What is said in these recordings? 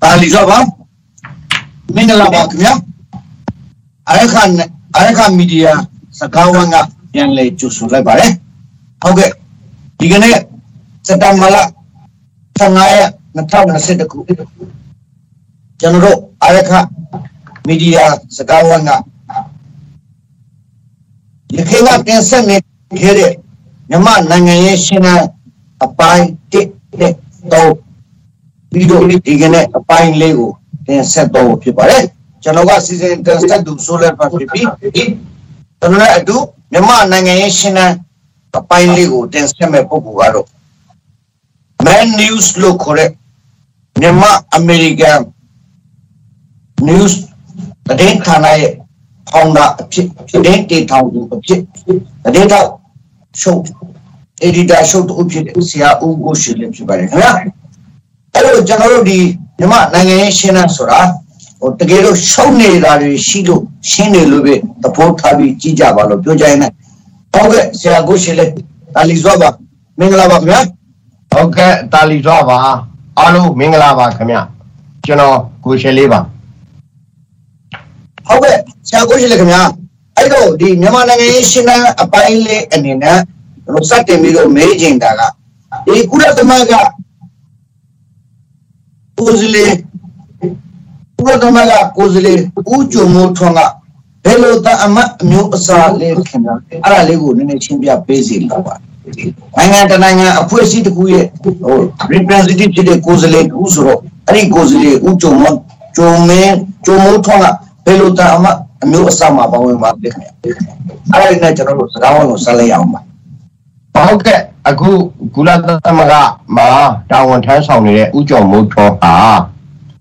ပါဠိတော့ပါမင်္ဂလာပါခင်ဗျာအရခန်အရခန်မီဒီယာစကားဝန်းကပြန်လဲကြိုဆိုလိုက်ပါတယ်ဟုတ်ကဲ့ဒီကနေ့စက်တမလ15ရက်2021ခုကျွန်တော်တို့အရခမီဒီယာစကားဝန်းကရခိုင်ကတင်ဆက်နေခဲ့တဲ့မြန်မာနိုင်ငံရဲ့ရှင်နာအပိုင်း1 နဲ့တော့ပြီးတော့ဒီကနေ့အပိုင်းလေးကိုသင်ဆက်တော့ဖြစ်ပါတယ်ကျွန်တော်ကစီစဉ်တက်ဆက်သူဆိုလက်ပါဖြစ်ပြီးကျွန်တော်အတူမြန်မာနိုင်ငံရဲ့ရှင်လန်းအပိုင်းလေးကိုတင်ဆက်မဲ့ပုံကတော့ Man News လို့ခေါ်တဲ့မြန်မာအမေရိကန် News တင်ဌာနရဲ့ဖောင်ဒါအဖြစ်တင်တည်ထောင်သူအဖြစ်တင်တော့ရှုပ် editor ရှုပ်သူအဖြစ်ဆရာဦးကိုရှိလည်းဖြစ်ပါတယ်ခင်ဗျာအဲ့လိုကျွန်တော်တို့ဒီမြမနိုင်ငံရေးရှင်းတာဆိုတာဟိုတကယ်လို့ရှုံးနေတာတွေရှိလို့ရှင်းနေလို့ပဲသဘောထားပြီးကြည့်ကြပါလို့ပြောကြရင်လည်းဟုတ်ကဲ့ဆရာကိုရှိလေတာလီဇောပါမင်္ဂလာပါခင်ဗျာဟုတ်ကဲ့တာလီသွားပါအားလုံးမင်္ဂလာပါခင်ဗျကျွန်တော်ကိုရှယ်လေးပါဟုတ်ကဲ့ဆရာကိုရှိလေခင်ဗျာအဲ့တော့ဒီမြန်မာနိုင်ငံရေးရှင်းတဲ့အပိုင်းလေးအနေနဲ့ ကျွန်တော်စတင်ပြီးတော့မေးချင်တာကဒီကုလသမဂ္ဂကိုယ်စားလှယ်ကုလသမဂ္ဂကိုယ်စားလှယ်ဦးကျော်မိုးထွန်းကဘယ်လိုတအမတ်အမျိုးအစားလေးခင်ဗျာအဲ့ဒါလေးကိုနည်းနည်းရှင်းပြပေးစီလောက်ပါနိုင်ငံတနိုင်ငံအဖွဲ့အစည်းတစ်ခုရဲ့ဟို representative ဖြစ်တဲ့ကိုယ်စားလှယ်ဦးဆိုတော့အဲ့ဒီကိုယ်စားလှယ်ဦးကျော်မိုးကျော်မင်းကျော်မိုးထွန်းကဘယ်လိုတအမတ်အမျိုးအစားမှာပါဝင်ပါလဲခင်ဗျာအဲ့ဒါလေးနဲ့ကျွန်တော်တို့စကားဝိုင်းကိုဆက်လိုက်အောင်ပါ ဟုတ်ကဲ့အခုကုလသမဂ္ဂမှာတာဝန်ထမ်းဆောင်နေတဲ့ဥကြုံမိုးထောဟာ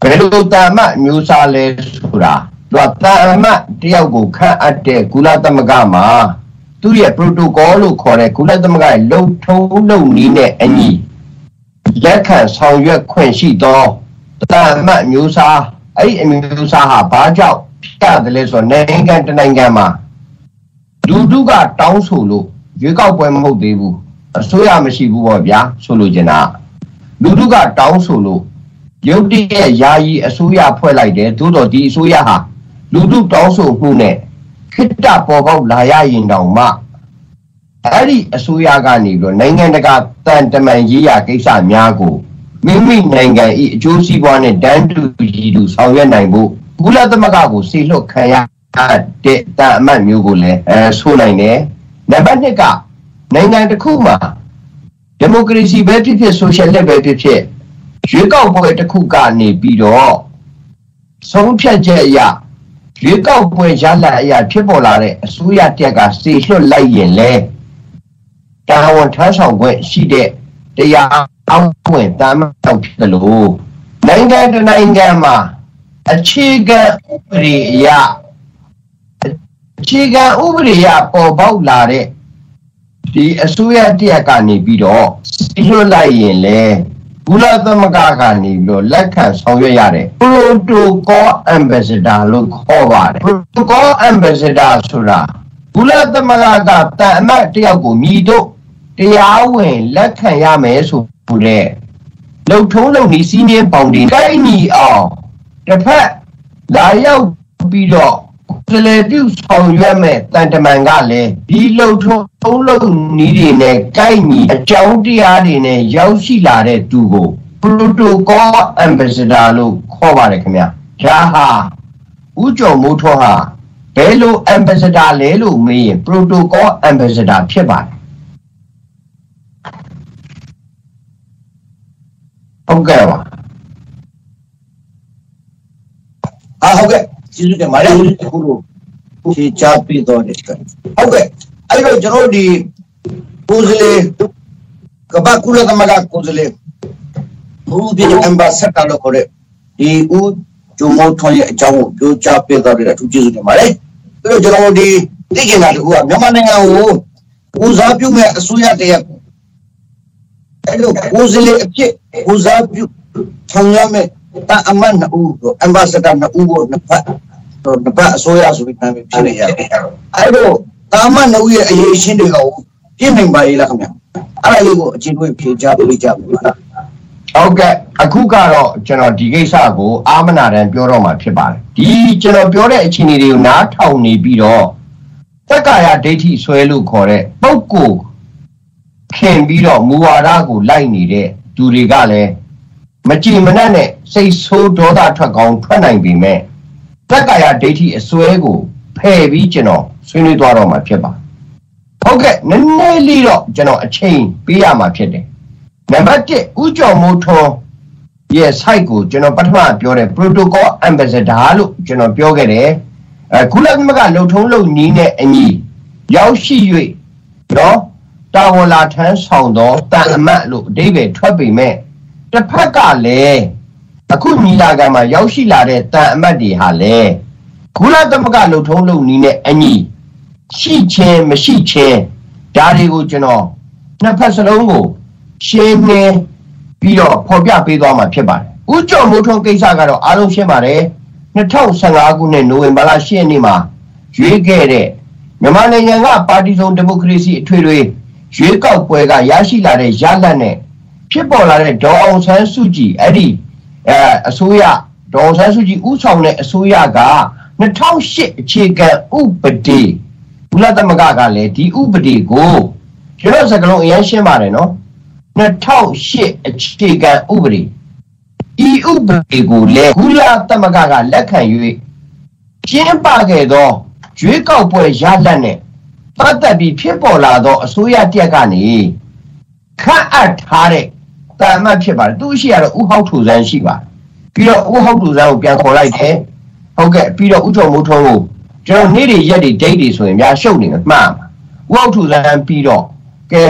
ဘယ်လိုတာမတ်မျိုးစားလဲဆိုတာသူကတာမတ်တယောက်ကိုခန့်အပ်တဲ့ကုလသမဂ္ဂမှာသူရဲ့ protocol လို့ခေါ်တဲ့ကုလသမဂ္ဂရဲ့လုံထုံးလုံနည်းနဲ့အညီလက်ခံဆောင်ရွက်ခွင့်ရှိသောတာမတ်မျိုးစားအဲ့ဒီအမျိုးစားဟာဘာကြောင့်ဖြစ်ရတယ်လဲဆိုတော့နိုင်ငံတစ်နိုင်ငံမှာလူထုကတောင်းဆိုလို့ ရွေးကောက်ပွဲမဟုတ်သေးဘူးအစိုးရမရှိဘူးပေါ့ဗျာဆိုလိုချင်တာလူထုကတောင်းဆိုလို့ရုတ်တရက်ယာယီအစိုးရဖွဲ့လိုက်တယ်သို့တော်ဒီအစိုးရဟာလူထုတောင်းဆိုမှုနဲ့ခိတ္တပေါ်ပေါက်လာရရင်တောင်မှအဲ့ဒီအစိုးရကနေပြီးတော့နိုင်ငံတကာတန်တမန်ရေးရာကိစ္စများကိုမိမိနိုင်ငံ၏အကျိုးစီးပွားနဲ့တန်းတူရည်တူဆောင်ရွက်နိုင်ဖို့ကုလသမဂ္ဂကိုစေလွှတ်ခံရတဲ့တာအမတ်မျိုးကိုလည်းအဲဆိုနိုင်တယ် နံပါတ်1ကနိုင်ငံတစ်ခုမှာဒီမိုကရေစီပဲဖြစ်ဖြစ်ဆိုရှယ်လက်ပဲဖြစ်ဖြစ်ရွေးကောက်ပွဲတစ်ခုကနေပြီးတော့ဆုံးဖြတ်ချက်အရရွေးကောက်ပွဲရလဒ်အရဖြစ်ပေါ်လာတဲ့အစိုးရတက်ကစေလွှတ်လိုက်ရင်လေတာဝန်ထမ်းဆောင်ခွင့်ရှိတဲ့တရားအောက်ဝင်တာမန်ဖြစ်တယ်လို့နိုင်ငံတစ်နိုင်ငံမှာအခြေခံဥပဒေအရ အခြေခံဥပဒေအရပေါ်ပေါက်လာတဲ့ဒီအစိုးရတရက်ကနေပြီးတော့စီလွတ်လိုက်ရင်လေကုလသမဂ္ဂကနေပြီးတော့လက်ခံဆောင်ရွက်ရတယ် protocol ambassador လို့ခေါ်ပါတယ် protocol ambassador ဆိုတာကုလသမဂ္ဂကတန်အမတ်တယောက်ကိုမြည်တော့တရားဝင်လက်ခံရမယ်ဆိုတဲ့လုံထုံးလုံနည်းစီးနင်းပေါင်တင်တိုင်းညီအောင်တစ်ဖက်လာရောက်ပြီးတော့ ကလေးပြုဆောင်ရွက်မဲ့တန်တမန်ကလည်းဒီလုံထုံးလုံနည်းတွေနဲ့ကိုက်ညီအကြောင်းတရားတွေနဲ့ရောက်ရှိလာတဲ့သူကို protocol ambassador လို့ခေါ်ပါတယ်ခင်ဗျာဒါဟာဦးကျော်မိုးထွန်းဟာဘယ်လို ambassador လဲလို့မေးရင် protocol ambassador ဖြစ်ပါတယ်ဟုတ်ကဲ့ပါအာဟုတ်ကဲ့ ကျေးဇူးတင်ပါတယ်အခုလိုဖြေချပေးတော့တယ်ဟုတ်ကဲ့အဲ့တော့ကျွန်တော်တို့ဒီကိုယ်စလေကပ္ပကုလသမဂ္ဂကိုယ်စလေဘူးဒီအမ်ဘတ်ဆာလို့ခေါ်တဲ့ဒီဦးဂျုံမောထွန်းရဲ့အကြောင်းကိုပြောချပေးတော့တယ်အထူးကျေးဇူးတင်ပါတယ်ပြီးတော့ကျွန်တော်တို့ဒီသိကျင်တာတခုကမြန်မာနိုင်ငံကိုဦးစားပြုမဲ့အစိုးရတရက်အဲ့လိုကိုယ်စလေအဖြစ်ဦးစားပြုထောင်ရမဲ့တာအမတ်နှစ်ဦးတို့အမ်ဘတ်ဆာနှစ်ဦးကိုနှစ်ဖက် တော့နှစ်ဖက်အစိုးရဆိုပြီးနာမည်ဖြစ်နေရတယ်အဲ့တော့တာအမတ်နှစ်ဦးရဲ့အရေးအရှင်းတွေကပြည့်နိုင်ပါလေလားခင်ဗျအဲ့ဒါလေးကိုအချင်းတွေဖြေချပေးကြပါလားဟုတ်ကဲ့အခုကတော့ကျွန်တော်ဒီကိစ္စကိုအာမနာတန်ပြောတော့မှာဖြစ်ပါတယ်ဒီကျွန်တော်ပြောတဲ့အခြေအနေတွေကိုနားထောင်နေပြီးတော့တက္ကာယဒိဋ္ဌိဆွဲလို့ခေါ်တဲ့ပုဂ္ဂိုလ်ခင်ပြီးတော့မူဝါဒကိုလိုက်နေတဲ့သူတွေကလည်းမကြည်မနှက်နဲ့စိတ်ဆိုးဒေါသထွက်ကောင်းထွက်နိုင်ပေမဲ့ တက္ကာယဒိဋ္ဌိအစွဲကိုဖယ်ပြီးကျွန်တော်ဆွေးနွေးသွားတော့မှာဖြစ်ပါတယ်ဟုတ်ကဲ့နည်းနည်းလေးတော့ကျွန်တော်အချိန်ပေးရမှာဖြစ်တယ်နံပါတ်1ဥကြော်မိုးထွန်းရဲ့ site ကိုကျွန်တော်ပထမပြောတဲ့ protocol ambassador လို့ကျွန်တော်ပြောခဲ့တယ်အဲကုလသမဂ္ဂလုံထုံးလုံနီးနဲ့အညီရောက်ရှိ၍နော်တာဝန်လာထမ်းဆောင်သောတန်အမတ်လို့အဓိပ္ပာယ်ထွက်ပေမဲ့တစ်ဖက်ကလည်း အခုညီလာခံမှာရောက်ရှိလာတဲ့တန်အမတ်တွေဟာလည်းကုလသမဂ္ဂလုံထုံးလုံနီးနဲ့အညီရှိချင်းမရှိချင်းဒါတွေကိုကျွန်တော်နှစ်ဖက်စလုံးကိုရှင်းနေပြီးတော့ဖော်ပြပေးသွားမှာဖြစ်ပါတယ်။ဦးကျော်မိုးထွန်းကိစ္စကတော့အားလုံးရှင်းပါတယ်။2015ခုနှစ်နိုဝင်ဘာလ10ရက်နေ့မှာရွေးခဲ့တဲ့မြန်မာနိုင်ငံကပါတီစုံဒီမိုကရေစီအထွေထွေရွေးကောက်ပွဲကရရှိလာတဲ့ရလဒ်နဲ့ဖြစ်ပေါ်လာတဲ့ဒေါ်အောင်ဆန်းစုကြည်အဲ့ဒီ အဲအစိုးရဒေါ်အောင်ဆန်းစုကြည်ဥဆောင်တဲ့အစိုးရက2008အခြေခံဥပဒေဘုလသမဂ္ဂကလည်းဒီဥပဒေကိုကျွန်တော်စကလုံးအရင်ရှင်းပါတယ်နော်2008အခြေခံဥပဒေဤဥပဒေကိုလည်းကုလသမဂ္ဂကလက်ခံ၍ကျင်းပခဲ့သောရွေးကောက်ပွဲရလဒ်နဲ့ပတ်သက်ပြီးဖြစ်ပေါ်လာသောအစိုးရတက်ကနေခန့်အပ်ထားတဲ့ တာမတ်ဖြစ်ပါတယ်သူရှိရတော့ဥဟောက်ထူဆန်းရှိပါတယ်ပြီးတော့ဥဟောက်ထူဆန်းကိုပြန်ခေါ်လိုက်တယ်ဟုတ်ကဲ့ပြီးတော့ဥထုံမိုးထုံးကိုကျွန်တော်နေ့တွေရက်တွေဒိတ်တွေဆိုရင်များရှုပ်နေမှာမှားမှာဥဟောက်ထူဆန်းပြီးတော့ကဲ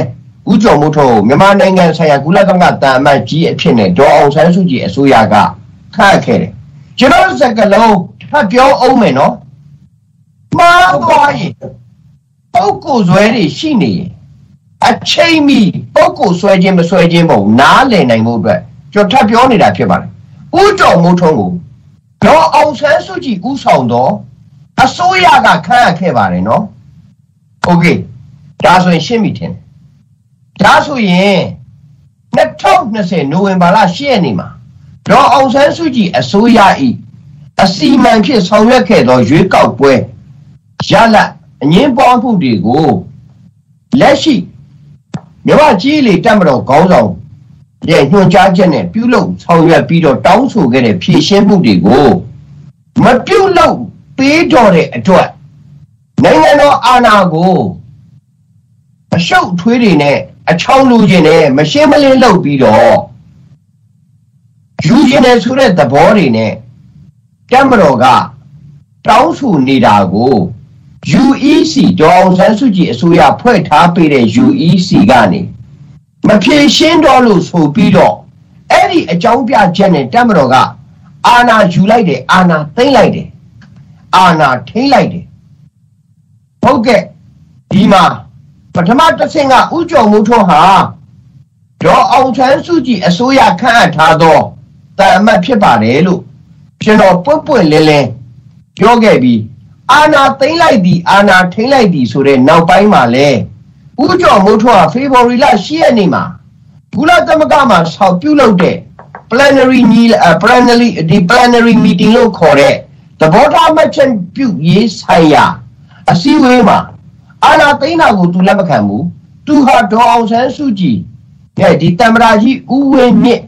ဦးကျော်မိုးထွန်းကိုမြန်မာနိုင်ငံဆိုင်ရာကုလသမဂ္ဂတာအမတ်ကြီးအဖြစ်နဲ့ဒေါ်အောင်ဆန်းစုကြည်အစိုးရကခန့်အပ်ခဲ့တယ်ကျွန်တော်စကလုံးထပ်ပြောအောင်မယ်နော်မှားသွားရင်ပုဂ္ဂိုလ်ဆွဲတွေရှိနေရင် အချိန်မီပုဂ္ဂိုလ်ဆွဲခြင်းမဆွဲခြင်းပုံနားလည်နိုင်မှုအတွက်ကျွန်တော်ထပ်ပြောနေတာဖြစ်ပါတယ်ဦးကျော်မိုးထွန်းကိုဒေါ်အောင်ဆန်းစုကြည်ဦးဆောင်တော့အစိုးရကခန့်အပ်ခဲ့ပါတယ်နော်โอเคဒါဆိုရင်ရှင်းပြီထင်တယ် ဒါဆိုရင်2020နိုဝင်ဘာလ10ရက်နေ့မှာဒေါ်အောင်ဆန်းစုကြည်အစိုးရ၏အစီအမံဖြစ်ဆောင်ရွက်ခဲ့သောရွေးကောက်ပွဲရလဒ်အငင်းပွားမှုတွေကိုလက်ရှိ မြမကြီးလေတက်မတော်ခေါင်းဆောင်ရဲ့ညွှန်ကြားချက်နဲ့ပြုလုပ်ဆောင်ရွက်ပြီးတော့တောင်းဆိုခဲ့တဲ့ဖြည့်ရှင်းမှုတွေကိုမပြုလုပ်ပေးတော့တဲ့အတွက်နိုင်ငံတော်အာဏာကိုအရှုပ်ထွေးတွေနဲ့အချောင်းလူခြင်းနဲ့မရှင်းမလင်းလုပ်ပြီးတော့ယူခြင်းနဲ့ဆိုတဲ့သဘောတွေနဲ့တမတော်ကတောင်းဆိုနေတာကို UEC ဒေါ်အောင်ဆန်းစုကြည်အစိုးရဖွဲ့ထားပေးတဲ့ UEC ကနေမဖြေရှင်းတော့လို့ဆိုပြီးတော့အဲ့ဒီအကြောင်းပြချက်နဲ့တမတော်ကအာဏာယူလိုက်တယ်အာဏာသိမ်းလိုက်တယ်အာဏာထိန်းလိုက်တယ်ဟုတ်ကဲ့ဒီမှာပထမတစ်ဆင့်ကဥကြုံမှုထွန်းဟာဒေါ်အောင်ဆန်းစုကြည်အစိုးရခန့်အပ်ထားသောတာအမတ်ဖြစ်ပါတယ်လို့ကျွန်တော်ပွတ်ပွတ်လင်းလင်းပြောခဲ့ပြီး အာနာသိမ့်လိုက်သည်အာနာထိမ့်လိုက်သည်ဆိုတဲ့နောက်ပိုင်းမှာလဲဥကြုံမှုထွန်းဟာဖေဖော်ဝါရီလ10ရက်နေ့မှာကုလသမဂ္ဂမှာဆောက်ပြုလုပ်တဲ့ plenary meal uh, plenary ဒီ plenary meeting လို့ခေါ်တဲ့သဘောထားမှတ်ချက်ပြုရေးဆိုင်ရာအစည်းအဝေးမှာအာနာသိန်းတာကိုသူလက်မခံဘူးသူဟာဒေါ်အောင်ဆန်းစုကြည်ရဲ့ဒီတမရာကြီးဦးဝင်းမြင့်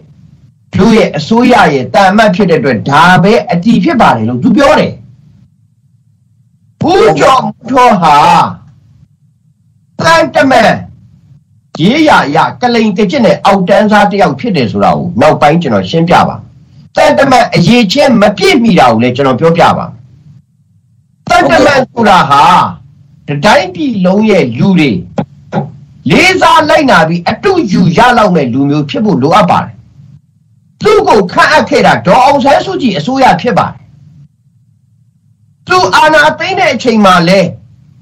သူရဲ့အစိုးရရဲ့တာအမတ်ဖြစ်တဲ့အတွက်ဒါပဲအတီဖြစ်ပါတယ်လို့သူပြောတယ် ဦးကျော်ထောဟာတန်တမန်ရေးရရကလိန်တကျစ်နဲ့အောက်တန်းစားတယောက်ဖြစ်တယ်ဆိုတာကိုနောက်ပိုင်းကျွန်တော်ရှင်းပြပါတန်တမန်အရေးချင်းမပြည့်မိတာကိုလည်းကျွန်တော်ပြောပြပါတန်တမန်ဆိုတာဟာတတိုင်းပြည်လုံးရဲ့လူတွေလေးစားလိုက်နာပြီးအတူယူရလောက်မဲ့လူမျိုးဖြစ်ဖို့လိုအပ်ပါတယ်သူ့ကိုခန့်အပ်ခဲ့တာဒေါ်အောင်ဆန်းစုကြည်အစိုးရဖြစ်ပါတယ် သူအာဏာသိမ်းတဲ့အချိန်မှာလဲ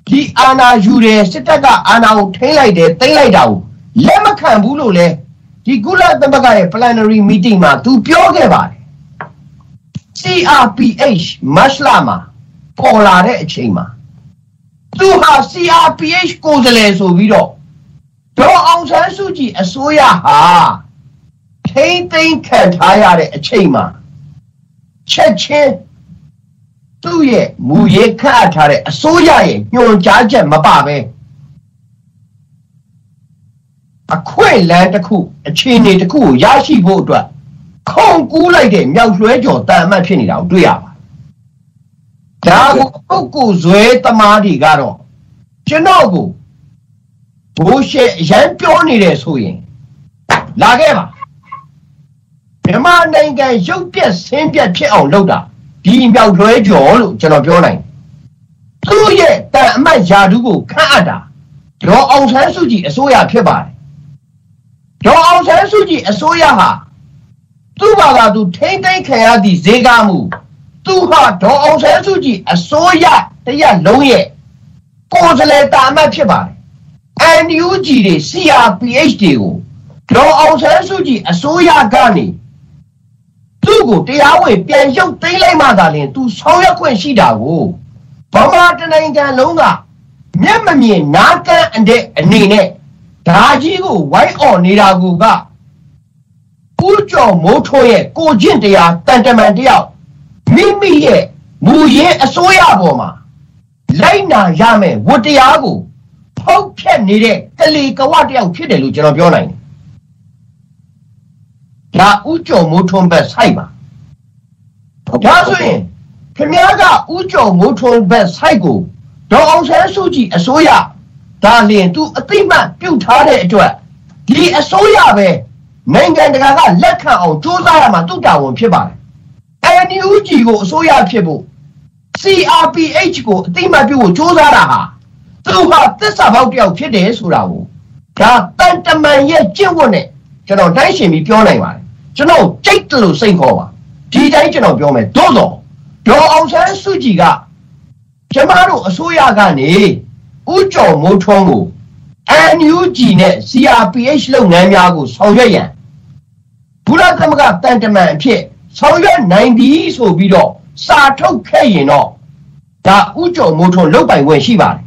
ဒီအာဏာယူတယ်စစ်တပ်ကအာဏာကိုထိန်းလိုက်တယ်သိမ်းလိုက်တာကိုလက်မခံဘူးလို့လဲဒီကုလသမဂ္ဂရဲ့ plenary meeting မှာသူပြောခဲ့ပါတယ် CRPH မတ်လမှာပေါ်လာတဲ့အချိန်မှာသူဟာ CRPH ကိုယ်စားလှယ်ဆိုပြီးတော့ဒေါ်အောင်ဆန်းစုကြည်အစိုးရဟာထိမ့်သိမ်းခံထားရတဲ့အချိန်မှာချက်ချင်း သူ့ရဲ့မူရေးခန့်အပ်ထားတဲ့အစိုးရရဲ့ညွှန်ကြားချက်မပါပဲအခွင့်အလမ်းတစ်ခုအခြေအနေတစ်ခုကိုရရှိဖို့အတွက်ခုံကူးလိုက်တဲ့မြောက်လွှဲကျော်တန်အမတ်ဖြစ်နေတာကိုတွေ့ရပါဒါကိုပုဂ္ဂိုလ်ဇွဲသမားတွေကတော့ကျွန်တော်ကိုဘိုးရှေအရန်ပြောနေတယ်ဆိုရင်လာခဲ့ပါမြန်မာနိုင်ငံရုပ်ပြက်ဆင်းပြက်ဖြစ်အောင်လုပ်တာ ဒီမြောက်လွှဲကျော်လို့ကျွန်တော်ပြောနိုင်သူ့ရဲ့တန်အမတ်ယာဒူးကိုခန့်အပ်တာဒေါ်အောင်ဆန်းစုကြည်အစိုးရဖြစ်ပါတယ်ဒေါ်အောင်ဆန်းစုကြည်အစိုးရဟာသူ့ဘာသာသူထိမ့်သိမ်းခံရသည့်ဈေးကားမှုသူဟာဒေါ်အောင်ဆန်းစုကြည်အစိုးရတရက်လုံးရဲ့ကိုယ်စားလှယ်တာအမတ်ဖြစ်ပါတယ် NUG တွေ CRPH တွေကိုဒေါ်အောင်ဆန်းစုကြည်အစိုးရကနေ သူ့ကိုတရားဝင်ပြန်ရုပ်သိမ်းလိုက်မှသာလျှင်သူဆောင်ရွက်ခွင့်ရှိတာကိုဗမာတနိုင်ငံလုံးကမျက်မမြင်နားကန်းအတဲ့အနေနဲ့ဒါကြီးကိုဝိုင်းအော်နေတာကူကဦးကျော်မိုးထွန်းရဲ့ကိုကျင့်တရားတန်တမန်တယောက်မိမိရဲ့မူရင်းအစိုးရပေါ်မှာလိုက်နာရမယ်ဝတ္တရားကိုဖောက်ဖျက်နေတဲ့ကလေးကဝတယောက်ဖြစ်တယ်လို့ကျွန်တော်ပြောနိုင်တယ် ဒါဥကြော်မိုးထွန်းဘက်ဆိုင်ပါဒါဆိုရင်ခင်ဗျားကဥကြော်မိုးထွန်းဘက်ဆိုင်ကိုဒေါ်အောင်ဆန်းစုကြည်အစိုးရဒါလျင်သူအသိမှတ်ပြုတ်ထားတဲ့အတွက်ဒီအစိုးရပဲနိုင်ငံတကာကလက်ခံအောင်စူးစမ်းရမှာသူတာဝန်ဖြစ်ပါတယ်။ NUG ကိုအစိုးရဖြစ်ဖို့ CRPH ကိုအတိမတ်ပြုဖို့စူးစမ်းတာဟာသူဟာသစ္စာပေါက်တယောက်ဖြစ်တယ်ဆိုတာကိုဒါတန်တမန်ရဲ့ကျင့်ဝတ်နဲ့ကျွန်တော်တိုင်းရှင်ပြီးပြောနိုင်ပါတယ် ကျွန်တော်ကြိတ်တယ်လို့စိတ်ခေါ်ပါဒီတိုင်းကျွန်တော်ပြောမယ်သို့တော့ဒေါ်အောင်ဆန်းစုကြည်ကကျမတို့အစိုးရကနေဥကြော်မိုးထွန်းကို NUG နဲ့ CRPH လုပ်ငန်းများကိုဆောင်ရွက်ရန်ဘုရားသမဂတန်တမန်အဖြစ်ဆောင်ရွက်နိုင်ပြီဆိုပြီးတော့စာထုတ်ခဲ့ရင်တော့ဒါဥကြော်မိုးထွန်းလုပ်ပိုင်ခွင့်ရှိပါတယ်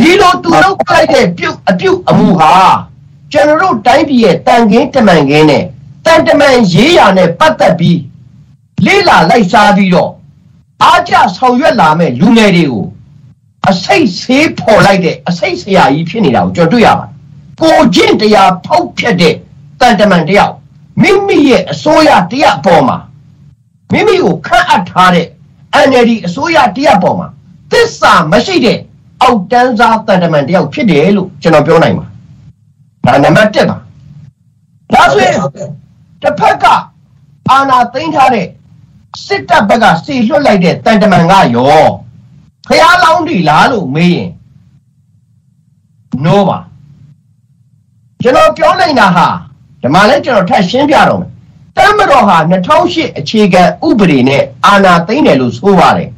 ဒီလိုသူလုပ်လိုက်တဲ့ပြုတ်အပြုတ်အမှုဟာကျွန်တော်တို့တိုင်းပြည်ရဲ့တန်ခင်းတမန်ခင်းနဲ့ တန်တမန်ရေးရာနဲ့ပတ်သက်ပြီးလေးလာလိုက်စားပြီးတော့အားကျဆောင်ရွက်လာမဲ့လူငယ်တွေကိုအစိတ်ဆေးဖော်လိုက်တဲ့အစိတ်ဆရာကြီးဖြစ်နေတာကိုကျွန်တော်တွေ့ရပါတယ်။ကိုကျင့်တရားဖောက်ဖျက်တဲ့တန်တမန်တယောက်မိမိရဲ့အစိုးရတရက်အပေါ်မှာမိမိကိုခန့်အပ်ထားတဲ့ NLD အစိုးရတရက်ပေါ်မှာသစ္စာမရှိတဲ့အောက်တန်းစားတန်တမန်တယောက်ဖြစ်တယ်လို့ကျွန်တော်ပြောနိုင်ပါဒါနံပါတ်1ပါဒါဆိုရင် တစ်ဖက်ကအာဏာသိမ်းထားတဲ့စစ်တပ်ဘက်ကစီလွှတ်လိုက်တဲ့တန်တမန်ကရောဖျားလောင်းဒီလားလို့မေးရင် no ပါကျွန်တော်ပြောနိုင်တာဟာဒီမှာလဲကျွန်တော်ထပ်ရှင်းပြတော့မယ်တမတော်ဟာ2008အခြေခံဥပဒေနဲ့အာဏာသိမ်းတယ်လို့ဆိုပါတယ်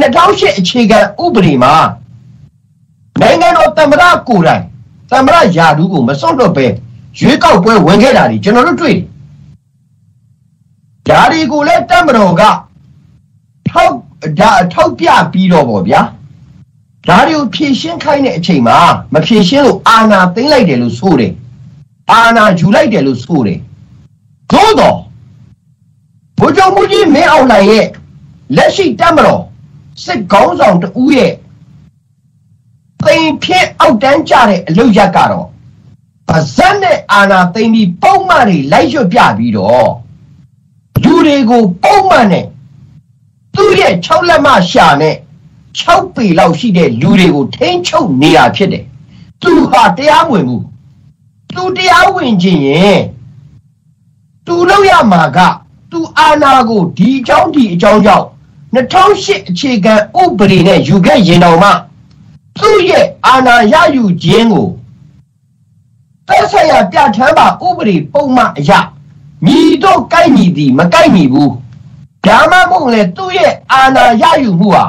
2008အခြေခံဥပဒေမှာနိုင်ငံတော်တမရကိုယ်တိုင်တမရယာဒူးကိုမစွန့်တော့ပဲ ရွေးကောက်ပွဲဝင်ခဲ့တာဒီကျွန်တော်တို့တွေ့တယ်ဓာရီကိုလည်းတမတော်ကထောက်ဒါထောက်ပြပြီးတော့ဗောဗျာဒါတွေကိုဖြည့်ရှင်းခိုင်းတဲ့အချိန်မှာမဖြည့်ရှင်းလို့အာဏာသိမ်းလိုက်တယ်လို့ဆိုတယ်အာဏာယူလိုက်တယ်လို့ဆိုတယ်သို့တော့ဘုကြောင့်မူကြီးမင်းအောင်လှိုင်ရဲ့လက်ရှိတမတော်စစ်ကောင်းဆောင်တူရဲ့သိမ်ဖြစ်အောက်တန်းကြတဲ့အလုပ်ရက်ကတော့ဘ ပါဇက်နဲ့အာနာသိမ့်ပြီးပုံမှန်တွေလိုက်ရွတ်ပြပြီးတော့လူတွေကိုပုံမှန်နဲ့သူ့ရဲ့6လက်မရှာနဲ့6ပေလောက်ရှိတဲ့လူတွေကိုထိန်းချုပ်နေတာဖြစ်တယ်သူဟာတရားဝင်မှုသူတရားဝင်ခြင်းရင်သူလောက်ရမှာကသူအာနာကိုဒီအကြောင်းဒီအကြောင်းကြောင့်2008အခြေခံဥပဒေနဲ့ယူခဲ့ရင်တော်မှသူ့ရဲ့အာဏာရယူခြင်းကို သက်ဆိုင်ရာပြဋ္ဌာန်းပါဥပဒေပုံမှန်အရညီတော့ကိုက်ညီသည်မကိုက်ညီဘူးဒါမှမဟုတ်လေသူ့ရဲ့အာဏာရယူမှုဟာ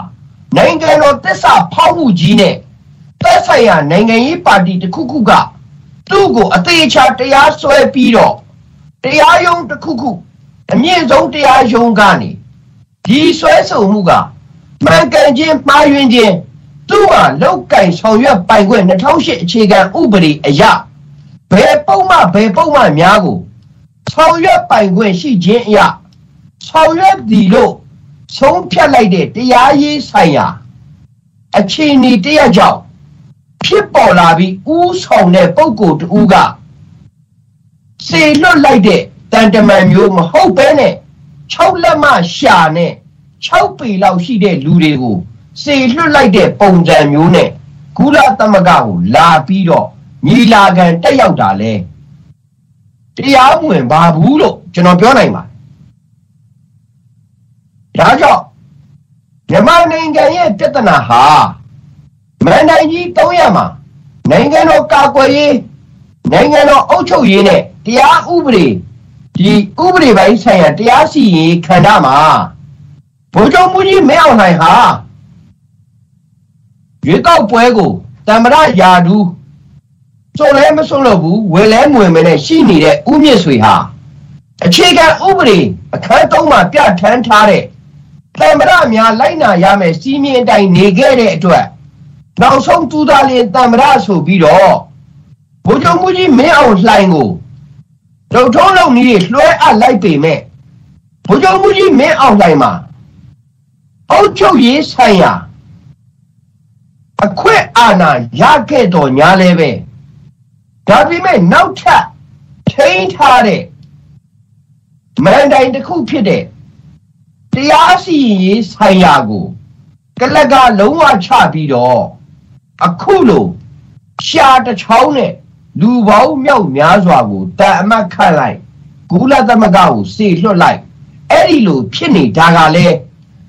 နိုင်ငံတော်တစ္ဆာဖောက်မှုကြီးနဲ့သက်ဆိုင်ရာနိုင်ငံရေးပါတီတစ်ခုခုကသူ့ကိုအသေးချာတရားစွဲပြီးတော့တရားရုံးတစ်ခုခုအမြင့်ဆုံးတရားရုံးကနေဒီဆွဲဆုံမှုကမှန်ကန်ခြင်းမှားယွင်းခြင်းသူ့ဟာလောက်ကင်ဆောင်ရွက်ပိုင်ခွင့်2008အခြေခံဥပဒေအရ ဘယ်ပုံမှဘယ်ပုံမှများကိုဆောင်ရွက်ပိုင်ခွင့်ရှိခြင်းအရဆောင်ရွက်သည်လို့ဆုံးဖြတ်လိုက်တဲ့တရားရေးဆိုင်ရာအခြေအနေတရကြောင့်ဖြစ်ပေါ်လာပြီးဥဆောင်တဲ့ပုံကိုယ်တူကစေလွတ်လိုက်တဲ့တန်တမန်မျိုးမဟုတ်ဘဲနဲ့6လက်မရှာနဲ့6ပေလောက်ရှိတဲ့လူတွေကိုစေလွတ်လိုက်တဲ့ပုံစံမျိုးနဲ့ကုလသမဂ္ဂကိုလာပြီးတော့ ညီလာခံတက်ရောက်တာလဲတရားဝင်ပါဘူးလို့ကျွန်တော်ပြောနိုင်ပါတယ်ဒါကြောင့်မြန်မာနိုင်ငံရဲ့ပြဿနာဟာမန်တိုင်းကြီး300မှာနိုင်ငံတော်ကာကွယ်ရေးနိုင်ငံတော်အုပ်ချုပ်ရေးနဲ့တရားဥပဒေဒီဥပဒေပိုင်းဆိုင်ရာတရားစီရင်ခန္ဓာမှာဘုံချုပ်မှုကြီးမင်းအောင်လှိုင်ဟာရွေးကောက်ပွဲကိုတမရယာဒူး စုံလဲမစုံလို့ဘူးဝယ်လဲမဝင်မနဲ့ရှိနေတဲ့ဥမြင့်ဆွေဟာအခြေခံဥပဒေအခန်း3မှာပြဋ္ဌာန်းထားတဲ့တမရများလိုက်နာရမယ်စီးမြင်အတိုင်းနေခဲ့တဲ့အတွက်နောက်ဆုံးသူသားလင်တမရဆိုပြီးတော့ဘုံချုပ်မှုကြီးမင်းအောင်လှိုင်ကိုဒုတ်ထုံးလုံးကြီးလွှဲအပ်လိုက်ပေမဲ့ဘုံချုပ်မှုကြီးမင်းအောင်လှိုင်မှာအုတ်ချုပ်ရေးဆိုင်ရာအခွင့်အာဏာရခဲ့တော်ညာလဲပဲ ဒါပေမဲ့နောက်ထပ်ချိန်ထားတဲ့မန်တိုင်တစ်ခုဖြစ်တဲ့တရားစီရင်ရေးဆိုင်ရာကိုကလကလုံးဝချပြီးတော့အခုလိုရှားတစ်ချောင်းနဲ့လူပေါင်းမြောက်များစွာကိုတန်အမတ်ခတ်လိုက်ဂူလာသမဂကိုစေလွှတ်လိုက်အဲ့ဒီလိုဖြစ်နေတာကလည်း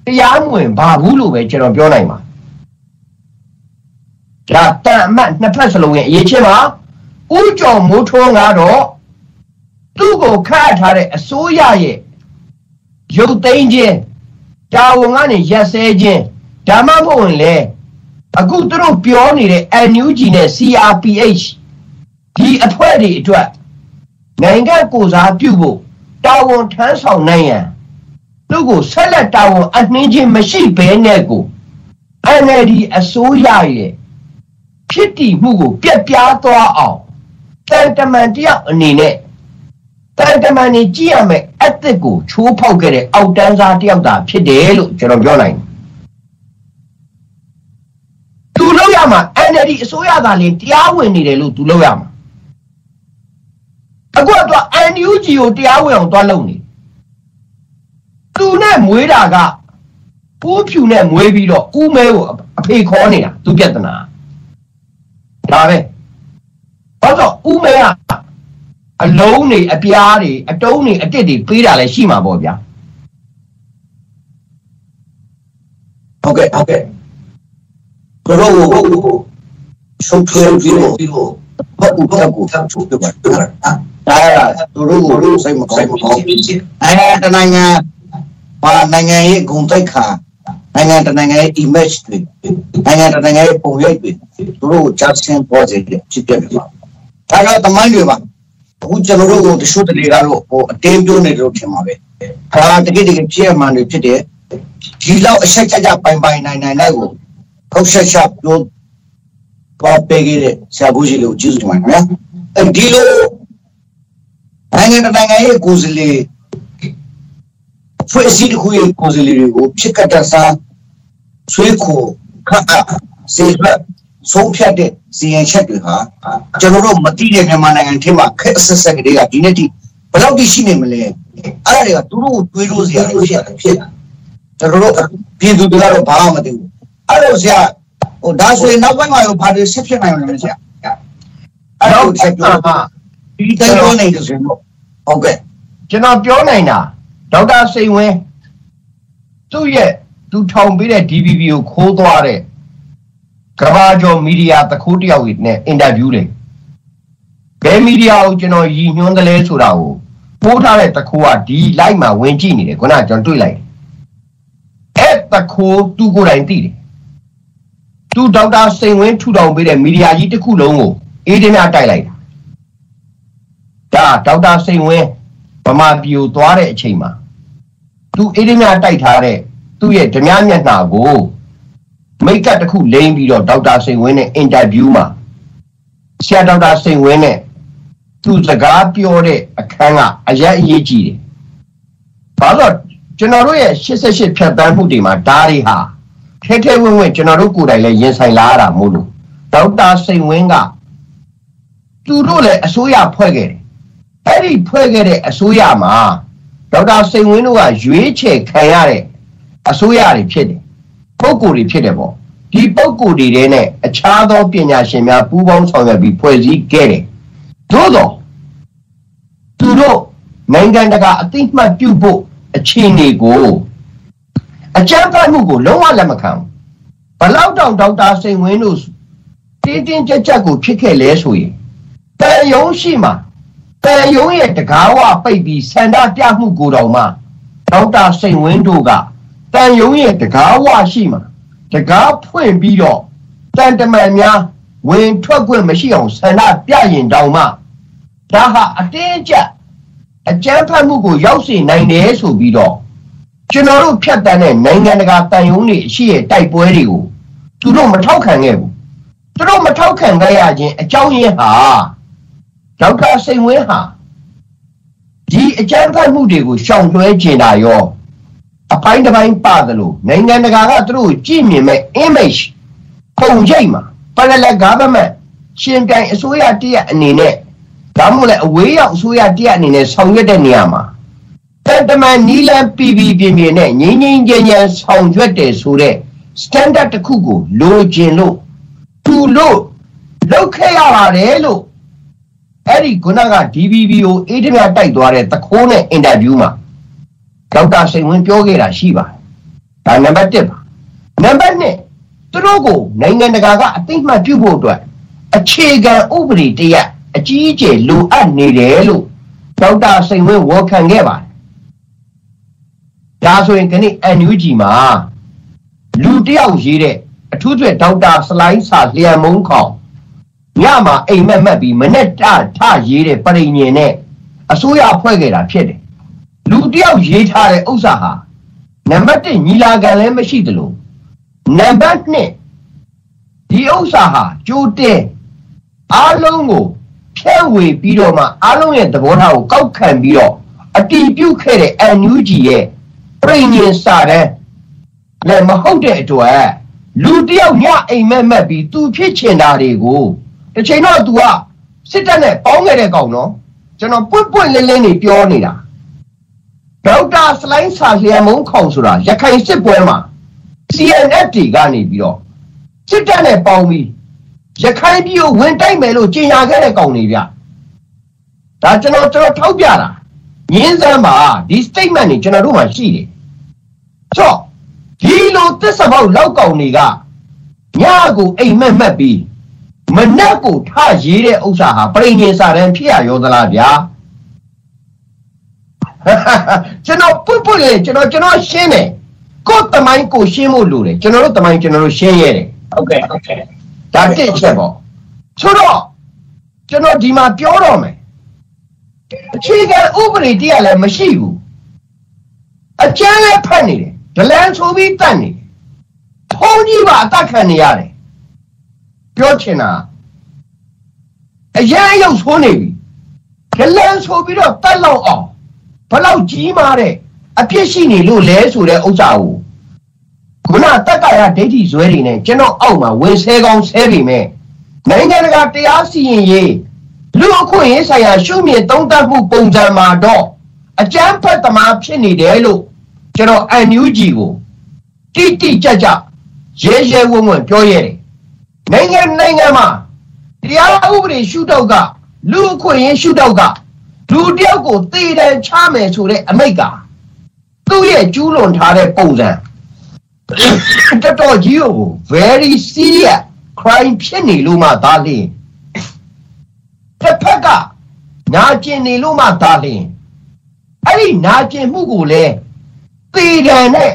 တရားမဝင်ပါဘူးလို့ပဲကျွန်တော်ပြောနိုင်ပါဒါတန်အမတ်နှစ်ဖက်စလုံးရဲ့အရေးချင်းပါ ဥကြော်မိုးထွန်းကတော့သူ့ကိုခတ်ထားတဲ့အစိုးရရဲ့ရုပ်သိမ်းခြင်းတာဝန်ကနေရက်စဲခြင်းဓမ္မမဟုတ်ရင်လေအခုသူတို့ပြောနေတဲ့ NUG နဲ့ CRPH ဒီအဖွဲ့တွေအတွက်နိုင်ငံကိုစားပြုဖို့တာဝန်ထမ်းဆောင်နိုင်ရန်သူ့ကိုဆက်လက်တာဝန်အနှင်းခြင်းမရှိဘဲနဲ့ကို NLD အစိုးရရဲ့ဖြစ်တည်မှုကိုပြက်ပြားသွားအောင် တန်တမန်တယောက်အနေနဲ့တန်တမန်နေကြည့်ရမယ်အသစ်ကိုချိုးဖောက်ခဲ့တဲ့အောက်တန်းစားတယောက်သာဖြစ်တယ်လို့ကျွန်တော်ပြောနိုင်တယ်သူလောက်ရမှာ NLD အစိုးရသာလေတရားဝင်နေတယ်လို့သူလောက်ရမှာအခုကတော့ NUG ကိုတရားဝင်အောင်တွားလုပ်နေသူနဲ့မွေးတာကပူးဖြူနဲ့မွေးပြီးတော့ဦးမဲကိုအဖေခေါ်နေတာသူပြဿနာဒါပဲ ဘာလို့ဦးမဲကအလုံးနေအပြားတွေအတုံးတွေအတစ်တွေပေးတာလည်းရှိမှာပေါ့ဗျာဟုတ်ကဲ့ဟုတ်ကဲ့ဘရောကိုချုပ်ထွေးပြီးတော့ဘာဥပဒေကိုချုပ်ပြပါဒါရသူတို့ကိုစိတ်မကောင်းဘူးအဲတနိုင်ငံဘာနိုင်ငံရဲ့ဂုဏ်သိက္ခာနိုင်ငံတနိုင်ငံရဲ့ image တွေနိုင်ငံတနိုင်ငံရဲ့ပုံရိပ်တွေသူတို့ကို justin ပေါ်စေဖြစ်ပြနေပါ ဒါကတမိုင်းတွေပါအခုကျွန်တော်တို့ကိုတချို့တလေကတော့ဟိုအတင်းပြိုးနေလို့ထင်ပါပဲဒါတကယ်တကယ်ဖြစ်ရမှန်တွေဖြစ်တယ်ဒီလောက်အဆက်ကြကြပိုင်ပိုင်နိုင်နိုင်လိုက်ကိုခောက်ဆက်ဆက်ပြောပေါ်ပေးခဲ့တဲ့ဆရာဘူးကြီးလို့ကျေးဇူးတင်ပါတယ်ခင်ဗျာအဲဒီလိုနိုင်ငံနိုင်ငံရဲ့ကိုယ်စားလှယ်ဖွဲ့စည်းတစ်ခုရဲ့ကိုယ်စားလှယ်တွေကိုဖြစ်ကတတ်စားဆွေးခိုခါစေဘ ဆုံးဖြတ်တဲ့စီရင်ချက်တွေဟာကျွန်တော်တို့မသိတဲ့မြန်မာနိုင်ငံထဲမှာခက်အဆက်ဆက်ကလေးကဒီနေ့ထိဘယ်လောက်ထိရှိနေမလဲအဲ့ဒါတွေကသူတို့ကိုတွေးလို့စရာဖြစ်တာဖြစ်တာကျွန်တော်တို့ပြည်သူတွေကတော့ဘာမှမသိဘူးအဲ့လိုဆရာဟိုဒါဆိုရင်နောက်ပိုင်းမှာရောဘာတွေဆက်ဖြစ်နိုင်လဲဆရာအဲ့လိုဆက်ပြောဒီတိုင်းပြောနေတယ်ဆိုရင်ဟုတ်ကဲ့ကျွန်တော်ပြောနိုင်တာဒေါက်တာစိန်ဝင်းသူ့ရဲ့သူထောင်ပေးတဲ့ DVB ကိုခိုးသွားတဲ့ ကဘာကျော်မီဒီယာတခိုးတယောက်နဲ့အင်တာဗျူးတယ်ဘယ်မီဒီယာကိုကျွန်တော်ရည်ညွှန်းတယ်လဲဆိုတာကိုပို့ထားတဲ့တခိုးကဒီ live မှာဝင်ကြည့်နေတယ်ခုနကကျွန်တော်တွေ့လိုက်တယ်အဲ့တခိုးသူကိုယ်တိုင်သိတယ်သူဒေါက်တာစိန်ဝင်းထူထောင်ပေးတဲ့မီဒီယာကြီးတစ်ခုလုံးကိုအေးတင်းများတိုက်လိုက်တာဒါဒေါက်တာစိန်ဝင်းဗမာပြည်ကိုသွားတဲ့အချိန်မှာသူအေးဒီမြတိုက်ထားတဲ့သူ့ရဲ့ဓမြမျက်နှာကို မိတ်ကပ်တစ်ခုလိမ့်ပြီးတော့ဒေါက်တာစိန်ဝင်းနဲ့အင်တာဗျူးမှာဆရာဒေါက်တာစိန်ဝင်းနဲ့သူစကားပြောတဲ့အခန်းကအရက်အရေးကြီးတယ်။ဘာလို့ကျွန်တော်တို့ရဲ့88ဖြတ်တန်းမှုတွေမှာဓာရီဟာထဲထဲဝင်ဝင်ကျွန်တော်တို့ကိုယ်တိုင်လည်းရင်ဆိုင်လာရတာမို့လို့ဒေါက်တာစိန်ဝင်းကသူတို့လည်းအစိုးရဖွဲ့ခဲ့တယ်အဲ့ဒီဖွဲ့ခဲ့တဲ့အစိုးရမှာဒေါက်တာစိန်ဝင်းတို့ကရွေးချယ်ခံရတဲ့အစိုးရတွေဖြစ်တယ် ပုဂ္ဂိုလ်တွေဖြစ်တယ်ပေါ့ဒီပုဂ္ဂိုလ်တွေထဲနဲ့အခြားသောပညာရှင်များပူးပေါင်းဆောင်ရွက်ပြီးဖွဲ့စည်းခဲ့တယ်သို့တော့သူတို့နိုင်ငံတကာအသိမှတ်ပြုဖို့အခြေအနေကိုအကြမ်းဖက်မှုကိုလုံးဝလက်မခံဘူးဘလောက်တောင်ဒေါက်တာစိန်ဝင်းတို့တင်းတင်းကြပ်ကြပ်ကိုဖြစ်ခဲ့လဲဆိုရင်တန်ယုံရှိမှာတန်ယုံရဲ့တကားဝပိတ်ပြီးစန္ဒပြမှုကိုတောင်မှဒေါက်တာစိန်ဝင်းတို့က တန်ယုံရဲ့တကားဝရှိမှာတကားဖွင့်ပြီးတော့တန်တမန်များဝင်ထွက်ခွင့်မရှိအောင်ဆန္ဒပြရင်တောင်မှဒါဟာအတင်းကျပ်အကြမ်းဖက်မှုကိုရောက်စေနိုင်တယ်ဆိုပြီးတော့ကျွန်တော်တို့ဖြတ်တန်းတဲ့နိုင်ငံတကာတန်ယုံတွေရှိရဲ့တိုက်ပွဲတွေကိုသူတို့မထောက်ခံခဲ့ဘူးသူတို့မထောက်ခံခဲ့ရခြင်းအကြောင်းရင်းဟာဒေါက်တာစိန်ဝင်းဟာဒီအကြမ်းဖက်မှုတွေကိုရှောင်လွှဲကျင်တာရောအ ပိုင်းတစ်ပိုင်းပါသလိုနိုင်ငံတကာကသူတို့ကြည့်မြင်မဲ့ image ပုံရိပ်မှာ parallel government ရှင်ပြိုင်အစိုးရတရက်အနေနဲ့ဒါမှမဟုတ်လေအဝေးရောက်အစိုးရတရက်အနေနဲ့ဆောင်ရွက်တဲ့နေရာမှာတန်တမန်နီလန်ပီပီပြင်းပြင်းနဲ့ငင်းငင်းကြမ်းကြမ်းဆောင်ရွက်တယ်ဆိုတဲ့ standard တစ်ခုကိုလိုချင်လို့သူလို့လောက်ခဲ့ရပါတယ်လို့အဲ့ဒီခုနက DBB ကိုအေးတမြတိုက်သွားတဲ့တခိုးနဲ့အင်တာဗျူးမှာ ဒေါက်တာစိန်ဝင်းပြောခဲ့တာရှိပါတယ်ဒါနံပါတ်1ပါနံပါတ်2သူတို့ကိုနိုင်ငံတကာကအသိမှတ်ပြုဖို့အတွက်အခြေခံဥပဒေတရက်အကြီးအကျယ်လိုအပ်နေတယ်လို့ဒေါက်တာစိန်ဝင်းဝေါ်ခံခဲ့ပါတယ်ဒါဆိုရင်ခဏ NUG မှာလူတယောက်ရေးတဲ့အထူးသဖြင့်ဒေါက်တာစလိုင်းစာလျံမုံခေါင်ညမှာအိမ်မက်မက်ပြီးမနဲ့တထရေးတဲ့ပရိညင်နဲ့အစိုးရဖွဲ့ခဲ့တာဖြစ်တယ် လူတယောက်ရေးထားတဲ့ဥစ္စာဟာနံပါတ်1ညီလာခံလည်းမရှိသလိုနံပါတ်2ဒီဥစ္စာဟာကြိုတင်အားလုံးကိုဖြဲဝေပြီးတော့မှအားလုံးရဲ့သဘောထားကိုကောက်ခံပြီးတော့အတီးပြုတ်ခဲ့တဲ့ NUG ရဲ့ပြည်ညင်စာတဲ့လည်းမဟုတ်တဲ့အတွက်လူတယောက်ညအိမ်မက်မက်ပြီးသူဖြစ်ချင်တာတွေကိုတစ်ချိန်တော့ तू ကစစ်တပ်နဲ့ပေါင်းခဲ့တဲ့ကောင်နော်ကျွန်တော်ပွင့်ပွင့်လင်းလင်းနေပြောနေတာ ဒေါက်တာစလိုင်းစာလျံမုံခေါင်ဆိုတာရခိုင်စစ်ပွဲမှာ CNF တီကနေပြီးတော့စစ်တပ်နဲ့ပေါင်းပြီးရခိုင်ပြည်ကိုဝင်တိုက်မယ်လို့ကြေညာခဲ့တဲ့ကောင်တွေဗျဒါကျွန်တော်ကျွန်တော်ထောက်ပြတာငင်းစမ်းပါဒီ statement တွေကျွန်တော်တို့မှာရှိတယ်ဆိုတော့ဒီလိုသစ္စာပေါက်လောက်ကောင်တွေကညကိုအိမ်မက်မက်ပြီးမနက်ကိုထရေးတဲ့ဥစ္စာဟာပြိညင်စာတန်းဖြစ်ရရောသလားဗျာ ကျွန်တော်ပွတ်ပွတ်လေကျွန်တော်ကျွန်တော်ရှင်းတယ်ကိုယ်တမိုင်းကိုရှင်းဖို့လိုတယ်ကျွန်တော်တို့တမိုင်းကျွန်တော်တို့ရှင်းရတယ်ဟုတ်ကဲ့ဟုတ်ကဲ့ဒါတစ်ချက်ပေါ့ဆိုတော့ကျွန်တော်ဒီမှာပြောတော့မယ်အခြေခံဥပဒေတရားလည်းမရှိဘူးအကျန်းလည်းဖတ်နေတယ်ဒလန်ဆိုပြီးတတ်နေတယ်ဖုန်းကြီးပါအတတ်ခံနေရတယ်ပြောချင်တာအရန်ရုပ်ဆိုးနေပြီဒလန်ဆိုပြီးတော့တတ်လောက်အောင် ဘလောက်ကြီးမားတဲ့အပြစ်ရှိနေလို့လဲဆိုတဲ့ဥစ္စာကိုခုနတက္ကရာဒိဋ္ဌိဇွဲတွေနဲ့ကျွန်တော်အောက်မှာဝင်ဆဲကောင်းဆဲပြီမဲ့နိုင်ငံတကာတရားစီရင်ရေးလူအခွင့်အရေးဆိုင်ရာရှုမြင်သုံးသပ်မှုပုံစံမှာတော့အကြမ်းဖက်သမားဖြစ်နေတယ်လို့ကျွန်တော် NUG ကိုတိတိကျကျရဲရဲဝံ့ဝံ့ပြောရတယ်နိုင်ငံနိုင်ငံမှာတရားဥပဒေရှုထောက်ကလူအခွင့်အရေးရှုထောက်က လူတယောက်ကိုသေတံချမယ်ဆိုတဲ့အမိတ်ကသူ့ရဲ့ကျူးလွန်ထားတဲ့ပုံစံတော်တော်ကြီးကို very serious crime ဖြစ်နေလို့မှသာလျှင်တစ်ဖက်ကနာကျင်နေလို့မှသာလျှင်အဲ့ဒီနာကျင်မှုကိုလည်းသေတံနဲ့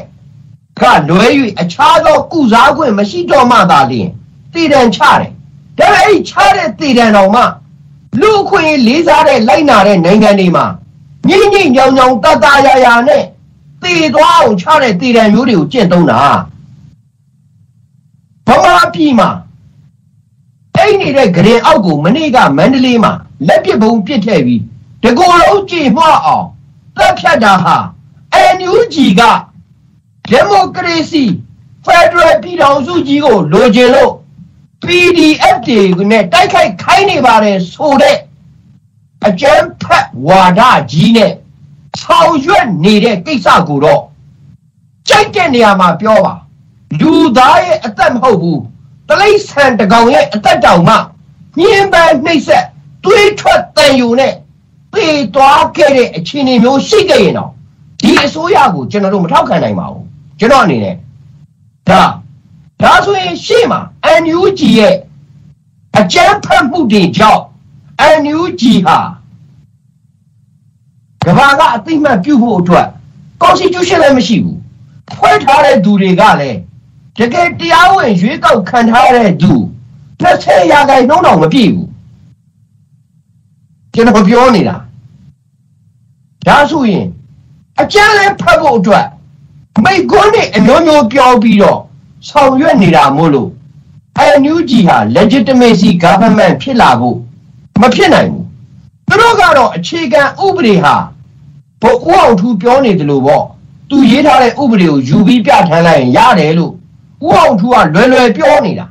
ကလွဲ၍အခြားသောကုစားခွင့်မရှိတော့မှသာလျှင်သေတံချတယ်ဒါပေမဲ့အဲ့ဒီချတဲ့သေတံတော်မှ လူအခွင့်အရေးလေးစားတဲ့လိုက်နာတဲ့နိုင်ငံတွေမှာငိမ့်ငိမ့်ညောင်ညောင်တတရာရာနဲ့သေသွားအောင်ချတဲ့သေတံမျိုးတွေကိုကျင့်သုံးတာဗမာပြည်မှာအိတ်နေတဲ့ဂရင်အောက်ကိုမနေ့ကမန္တလေးမှာလက်ပစ်ဘုံပစ်ထည့်ပြီးတကူလုံးကြည်မှားအောင်တပ်ဖြတ်တာဟာ NUG ကဒီမိုကရေစီဖက်ဒရယ်ပြည်ထောင်စုကြီးကိုလိုချင်လို့ PDF တွေနဲ့တိုက်ခိုက်ခိုင်းနေပါတယ်ဆိုတဲ့အကျန်းဖက်ဝါဒကြီးနဲ့ဆောင်ရွက်နေတဲ့ကိစ္စကိုတော့ကြိုက်တဲ့နေရာမှာပြောပါလူသားရဲ့အသက်မဟုတ်ဘူးတလိษံတကောင်ရဲ့အသက်တောင်မှညင်းပန်းနှိမ့်ဆက်တွေးထွက်တန်ယူနဲ့ပေသွားခဲ့တဲ့အခြေအနေမျိုးရှိခဲ့ရင်တော့ဒီအစိုးရကိုကျွန်တော်တို့မထောက်ခံနိုင်ပါဘူးကျွန်တော်အနေနဲ့ဒါ ဒါဆိုရင်ရှေ့မှာ NUG ရဲ့အကြမ်းဖက်မှုတွေကြောင့် NUG ဟာကဘာကအသိမှတ်ပြုဖို့အတွက် constitution လည်းမရှိဘူးဖွဲ့ထားတဲ့သူတွေကလည်းတကယ်တရားဝင်ရွေးကောက်ခံထားတဲ့သူ20ရာခိုင်နှုန်းတော့မပြည့်ဘူးကျွန်တော်ပြောနေတာဒါဆိုရင်အကျန်းလဲဖတ်ဖို့အတွက်မိကွန်းနဲ့အမျိုးမျိုးပြောပြီးတော့ ဆောင်ရွက်နေတာမို့လို့ NUG ဟာ legitimacy government ဖြစ်လာဖို့မဖြစ်နိုင်ဘူးသူတို့ကတော့အခြေခံဥပဒေဟာဘိုးဦးအောင်ထူပြောနေတယ်လို့ပေါ့သူရေးထားတဲ့ဥပဒေကိုယူပြီးပြဋ္ဌာန်းလိုက်ရင်ရတယ်လို့ဦးအောင်ထူကလွယ်လွယ်ပြောနေတာ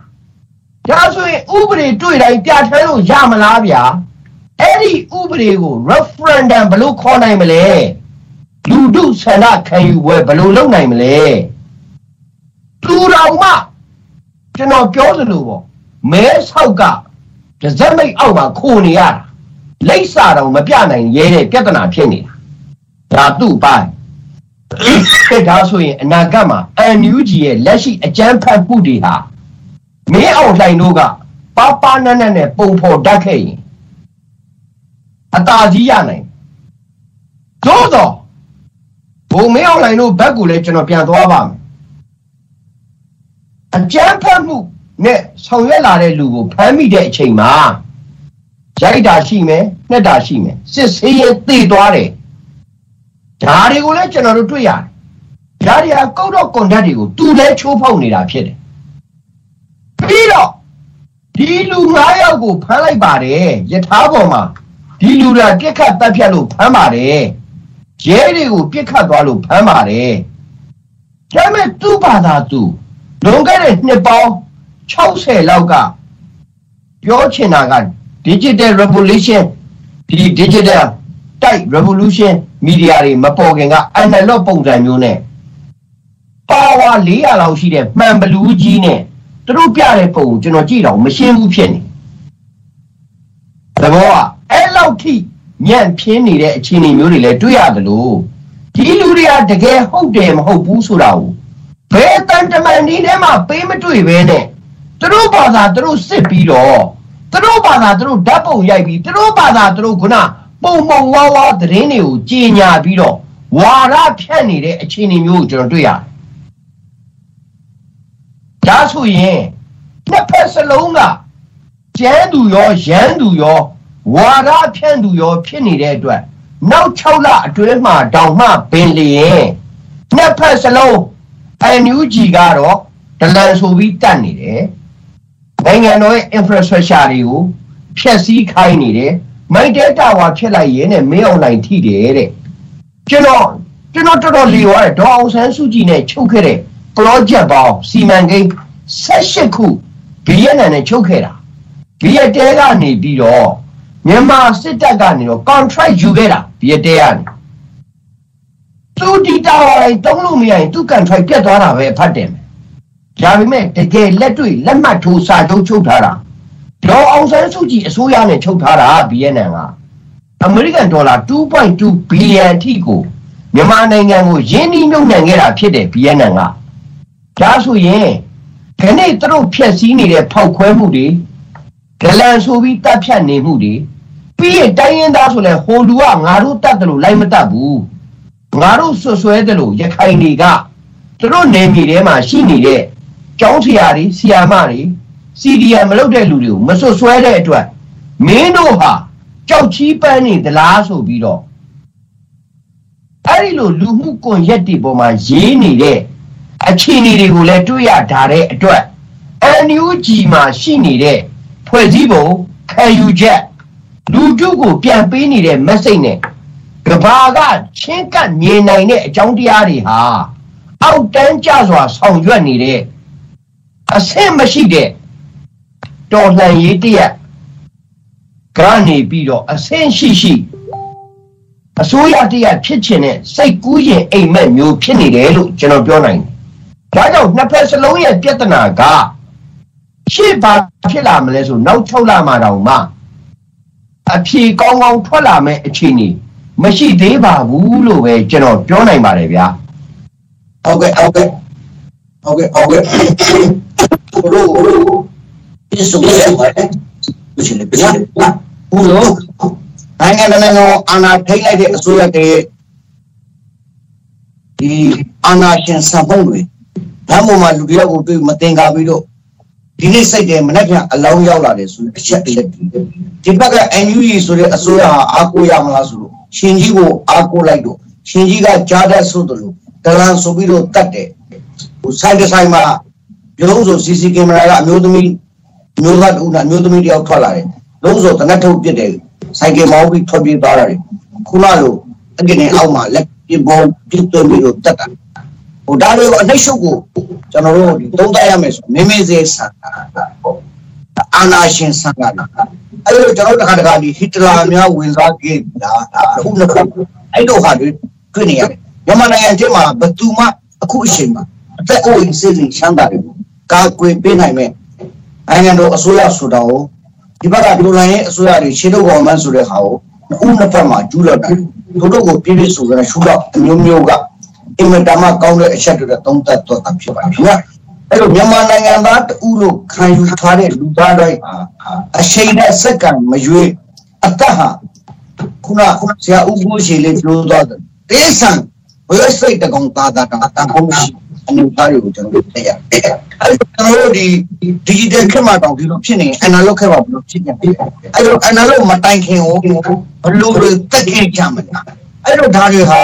ဒါဆိုရင်ဥပဒေတွေ့တိုင်းပြဋ္ဌာန်းလို့ရမလားဗျာအဲ့ဒီဥပဒေကို referendum ဘယ်လိုခေါ်နိုင်မလဲလူထုဆန္ဒခံယူပွဲဘယ်လိုလုပ်နိုင်မလဲ သူတော်မှကျွန်တော်ပြောသလိုပေါ့မဲဆောက်ကဒဇက်မိတ်အောက်မှာခိုနေရတာလိပ်စာတော့မပြနိုင်ရဲတဲ့ပြဿနာဖြစ်နေတာဒါသူ့ပိုင်းဒါဆိုရင်အနာဂတ်မှာ NUG ရဲ့လက်ရှိအကြမ်းဖက်မှုတွေဟာမင်းအောင်လှိုင်တို့ကပါပါနက်နက်နဲ့ပုံဖော်တတ်ခဲ့ရင်အตาကြီးရနိုင်သို့တော့ဘုံမင်းအောင်လှိုင်တို့ဘက်ကိုလည်းကျွန်တော်ပြန်သွားပါမယ်အ ကြမ်းဖက်မှုနဲ့ဆောင်ရွက်လာတဲ့လူကိုဖမ်းမိတဲ့အချိန်မှာရိုက်တာရှိမယ်နှက်တာရှိမယ်စစ်ဆေးရင်သိသွားတယ်ဒါတွေကိုလည်းကျွန်တော်တို့တွေ့ရတယ်ဒါတွေကကုတ်တော့ကွန်တက်တွေကိုသူလည်းချိုးဖောက်နေတာဖြစ်တယ်ပြီးတော့ဒီလူ9ယောက်ကိုဖမ်းလိုက်ပါတယ်ယထာပေါ်မှာဒီလူတွေကပြစ်ခတ်တပ်ဖြတ်လို့ဖမ်းပါတယ်ရဲတွေကိုပြစ်ခတ်သွားလို့ဖမ်းပါတယ်ဒါပေမဲ့သူ့ဘာသာသူ လွန်ခဲ့တဲ့နှစ်ပေါင်း60လောက်ကပြောချင်တာက digital revolution ဒီ digital တိုက် revolution media တွေမပေါ်ခင်က analog ပုံစံမျိုးနဲ့ power 400လောက်ရှိတဲ့မှန်ဘလူးကြီးနဲ့သူတို့ပြတဲ့ပုံကိုကျွန်တော်ကြည့်တော့မရှင်းဘူးဖြစ်နေသဘောကအဲ့လောက်ထိညံ့ပြင်းနေတဲ့အခြေအနေမျိုးတွေလည်းတွေ့ရတယ်လို့ဒီလူတွေကတကယ်ဟုတ်တယ်မဟုတ်ဘူးဆိုတာကို ဘယ်တန်တမန်ဒီထဲမှာပေးမတွေ့ပဲနဲ့သူတို့ဘာသာသူတို့စစ်ပြီးတော့သူတို့ဘာသာသူတို့ဓာတ်ပုံရိုက်ပြီးသူတို့ဘာသာသူတို့ခုနပုံပုံဝါဝါသတင်းတွေကိုကြီးညာပြီးတော့ဝါရဖြန့်နေတဲ့အခြေအနေမျိုးကိုကျွန်တော်တွေ့ရတယ်ဒါဆိုရင်နှစ်ဖက်စလုံးကကျန်းသူရောရမ်းသူရောဝါရဖြန့်သူရောဖြစ်နေတဲ့အတွက်နောက်6လအတွင်းမှာတောင်မှပင်လျင်နှစ်ဖက်စလုံး NUG ကတော့ဒလန်ဆိုပြီးတတ်နေတယ်နိုင်ငံတော်ရဲ့ infrastructure တွေကိုဖျက်ဆီးခိုင်းနေတယ်မိုက်တဲတာဝါဖြစ်လိုက်ရင်နဲ့မင်းအွန်လိုင်းထိတယ်တဲ့ကျွန်တော်ကျွန်တော်တော်တော်လီရောတယ်ဒေါ်အောင်ဆန်းစုကြည်နဲ့ချုပ်ခဲ့တဲ့ project ပေါင်းစီမံကိန်း18ခုဘီယက်နန်နဲ့ချုပ်ခဲ့တာဘီယက်တဲကနေပြီးတော့မြန်မာစစ်တပ်ကနေတော့ contract ယူခဲ့တာဘီယက်တဲကနေ သူဒီတာဝါတိုင်းတုံးလို့မရရင်သူ contract ပြတ်သွားတာပဲဖတ်တယ်မယ်ဒါပေမဲ့တကယ်လက်တွေ့လက်မှတ်ထိုးစာချုပ်ချုပ်ထားတာဒေါ်အောင်ဆန်းစုကြည်အစိုးရနဲ့ချုပ်ထားတာဘီယက်နန်ကအမေရိကန်ဒေါ်လာ2.2ဘီလီယံအထိကိုမြန်မာနိုင်ငံကိုရင်းနှီးမြှုပ်နှံခဲ့တာဖြစ်တယ်ဘီယက်နန်ကဒါဆိုရင်ခဏသူတို့ဖြက်စီးနေတဲ့ဖောက်ခွဲမှုတွေဂလန်ဆိုပြီးတပ်ဖြတ်နေမှုတွေပြီးရင်တိုင်းရင်းသားဆိုလဲဟိုလူကငါတို့တတ်တယ်လို့လိုက်မတတ်ဘူး ငါတို့ဆွဆွဲတယ်လို့ရခိုင်တွေကသူတို့နေမြေထဲမှာရှိနေတဲ့ကျောင်းဆရာတွေဆရာမတွေစီဒီအမ်မလုပ်တဲ့လူတွေကိုမဆွဆွဲတဲ့အတွက်မင်းတို့ဟာကြောက်ချီးပန်းနေသလားဆိုပြီးတော့အဲ့ဒီလိုလူမှုကွန်ရက်တွေပေါ်မှာရေးနေတဲ့အခြေအနေတွေကိုလည်းတွေ့ရတာတဲ့အတွက် NUG မှာရှိနေတဲ့ဖွဲ့စည်းပုံခံယူချက်လူထုကိုပြန်ပေးနေတဲ့ message နဲ့ ကဘာကချင်းကပ်မြင်နိုင်တဲ့အကြောင်းတရားတွေဟာအောက်တန်းကျစွာဆောင်ရွက်နေတဲ့အဆင့်မရှိတဲ့တော်လှန်ရေးတရက်ကနေပြီးတော့အဆင့်ရှိရှိအစိုးရတရက်ဖြစ်ချင်တဲ့စိတ်ကူးရင်အိမ်မက်မျိုးဖြစ်နေတယ်လို့ကျွန်တော်ပြောနိုင်တယ်။ဒါကြောင့်နှစ်ဖက်စလုံးရဲ့ပြဿနာကရှေ့ဘာဖြစ်လာမလဲဆိုနောက်6လမှတောင်မှအဖြေကောင်းကောင်းထွက်လာမဲ့အခြေအနေ မရှိသေးပါဘူးလို့ပဲကျွန်တော်ပြောနိုင်ပါတယ်ဗျာဟုတ်ကဲ့ဟုတ်ကဲ့ဟုတ်ကဲ့ဟုတ်ကဲ့ဘလို့ပြစ်ဆုံးရပါတယ်ဘယ်လိုပြလဲဘလို့နိုင်ငံတကာအာဏာထိလိုက်တဲ့အစိုးရတွေဒီအာဏာရှင်စံပုံတွေဓာတ်ပေါ်မှာလူတယောက်ကိုတွေ့မတင်ကားပြီးတော့ဒီနေ့စိတ်တယ်မနေ့ကအလောင်းရောက်လာတယ်ဆိုအချက်အလက်ဒီဘက်က NUE ဆိုတဲ့အစိုးရဟာအားကိုးရမလားဆိုလို့ ရှင်ကြီးကိုအားကိုးလိုက်တော့ရှင်ကြီးကကြားတတ်ဆိုတယ်လို့ဒလန်ဆိုပြီးတော့တတ်တယ်ဟိုဆိုင်တဆိုင်မှာလုံးဆို CC ကင်မရာကအမျိုးသမီးမျိုးသားတူနာအမျိုးသမီးတယောက်ထွက်လာတယ်လုံးဆိုတနက်ထုတ်ပြစ်တယ်ဆိုင်ကယ်မောင်းပြီးထွက်ပြေးသွားတယ်ခုနလိုအကိနေအောက်မှာလက်ပြပေါ်ပြစ်သွင်းပြီးတော့တတ်တာဟိုဒါတွေကိုအနှိမ့်ရှုပ်ကိုကျွန်တော်တို့ဒီသုံးသပ်ရမယ်ဆိုမင်းမင်းစေးဆန်တာပေါ့အာနာရှင်ဆန်တာ အဲ့လိုကျွန်တော်တခါတခါဒီဟစ်တလာများဝင်စားခဲ့တာအခုနှစ်ခုအဲ့လိုဟာတွေတွေ့နေရတယ်မြန်မာနိုင်ငံချင်းမှာဘယ်သူမှအခုအချိန်မှာအသက်အိုးအိမ်စိတ်ချမ်းသာတယ်ကာကွယ်ပေးနိုင်မဲ့နိုင်ငံတော်အစိုးရဆိုတာကိုဒီဘက်ကဒီလိုလိုက်ရင်အစိုးရတွေရှင်းတော့ကောင်မှန်းဆိုတဲ့ဟာကိုအခုနှစ်ဖက်မှာကျူးလွန်တယ်တို့တို့ကိုပြည့်ပြည့်စုံစုံရှုတော့အမျိုးမျိုးကအင်မတန်မှကောင်းတဲ့အချက်တွေသုံးသပ်တော့တာဖြစ်ပါတယ်ခင်ဗျာ အဲ့လိုမြန်မာနိုင်ငံသားတူလို့ခံယူထားတဲ့လူသားတိုင်းအရှိန်နဲ့စက္ကန့်မရွေးအသက်ဟာခုနဆရာဦးကိုရှိလေးပြောသွားတယ်တေးဆန်ဘယ်စိတ်တကောင်သားတာတာတာဟုတ်ရှိအနေသားတွေကိုကျွန်တော်သိရတယ်အဲ့ကျွန်တော်တို့ဒီ digital ခက်မှတော့ဒီလိုဖြစ်နေ analog ခက်ပါဘယ်လိုဖြစ်နေလဲအဲ့လို analog မတိုင်ခင်ကိုဘယ်လိုတွေတက်ခဲ့ကြမလဲအဲ့လိုဓာတ်တွေဟာ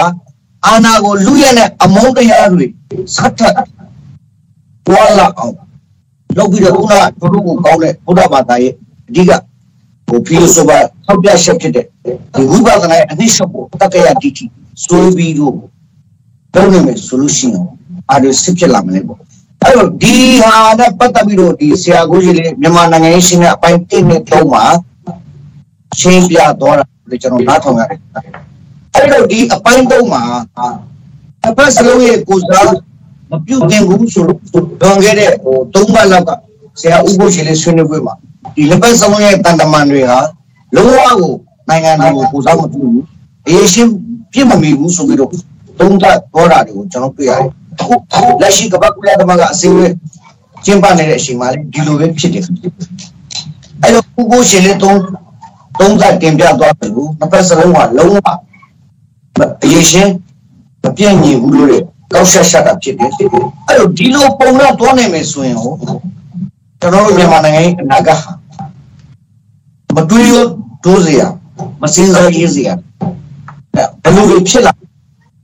အာနာကိုလူရဲနဲ့အမုန်းတရားတွေဆက်ထ ပ်ဝါလာအောင်လုပ်ပြီးတော့ခုနကတို့ကိုကောင်းတဲ့ဘုရားဘာသာရဲ့အဓိကဟိုဖီလိုဆိုပါထောက်ပြချက်ဖြစ်တဲ့ဒီဝိပဿနာရဲ့အနည်းဆုံးကိုတက္ကရာတိတိဆိုပြီးတော့ပြောနေမယ်ဆိုလို့ရှိရင်အားတွေစစ်ဖြစ်လာမလဲပေါ့အဲ့တော့ဒီဟာနဲ့ပတ်သက်ပြီးတော့ဒီဆရာကိုကြီးလေးမြန်မာနိုင်ငံရေးရှင်တဲ့အပိုင်းတစ်နဲ့သုံးမှာရှင်းပြသွားတာလေကျွန်တော်နားထောင်ရတယ်အဲ့တော့ဒီအပိုင်းသုံးမှာအပတ်စလုံးရဲ့ကိုစား မပြုတ်တင်ဘူးဆိုတော့လွန်ခဲ့တဲ့ဟိုသုံးပတ်လောက်ကဆရာဦးဘိုးရှင်လေးဆွေးနွေးပွဲမှာဒီလက်ပတ်စလုံးရဲ့တန်တမန်တွေဟာလုံးဝကိုနိုင်ငံတော်ကိုကိုစားမပြုဘူးအေးရှင်းပြစ်မမီဘူးဆိုပြီးတော့သုံးသပ်ပေါ်တာတွေကိုကျွန်တော်တွေ့ရတယ်အခုလက်ရှိကပတ်ကုလသမဂ္ဂအစည်းအဝေးကျင်းပနေတဲ့အချိန်မှာလေဒီလိုပဲဖြစ်တယ်အဲ့တော့ဦးဘိုးရှင်လေးသုံးသုံးသပ်တင်ပြသွားတယ်လို့တစ်ပတ်စလုံးကလုံးဝအရေးရှင်းမပြည့်ညင်ဘူးလို့လေ ကောက်ဆက်ဆက်တာဖြစ်တယ်အဲ့တော့ဒီလိုပုံတော့တွန်းနေမယ်ဆိုရင်ဟိုကျွန်တော်တို့မြန်မာနိုင်ငံရဲ့အနာဂတ်ဟာမတွေးရဒိုးစရာမစင်းစားရေးစရာဘယ်လိုဖြစ်လာ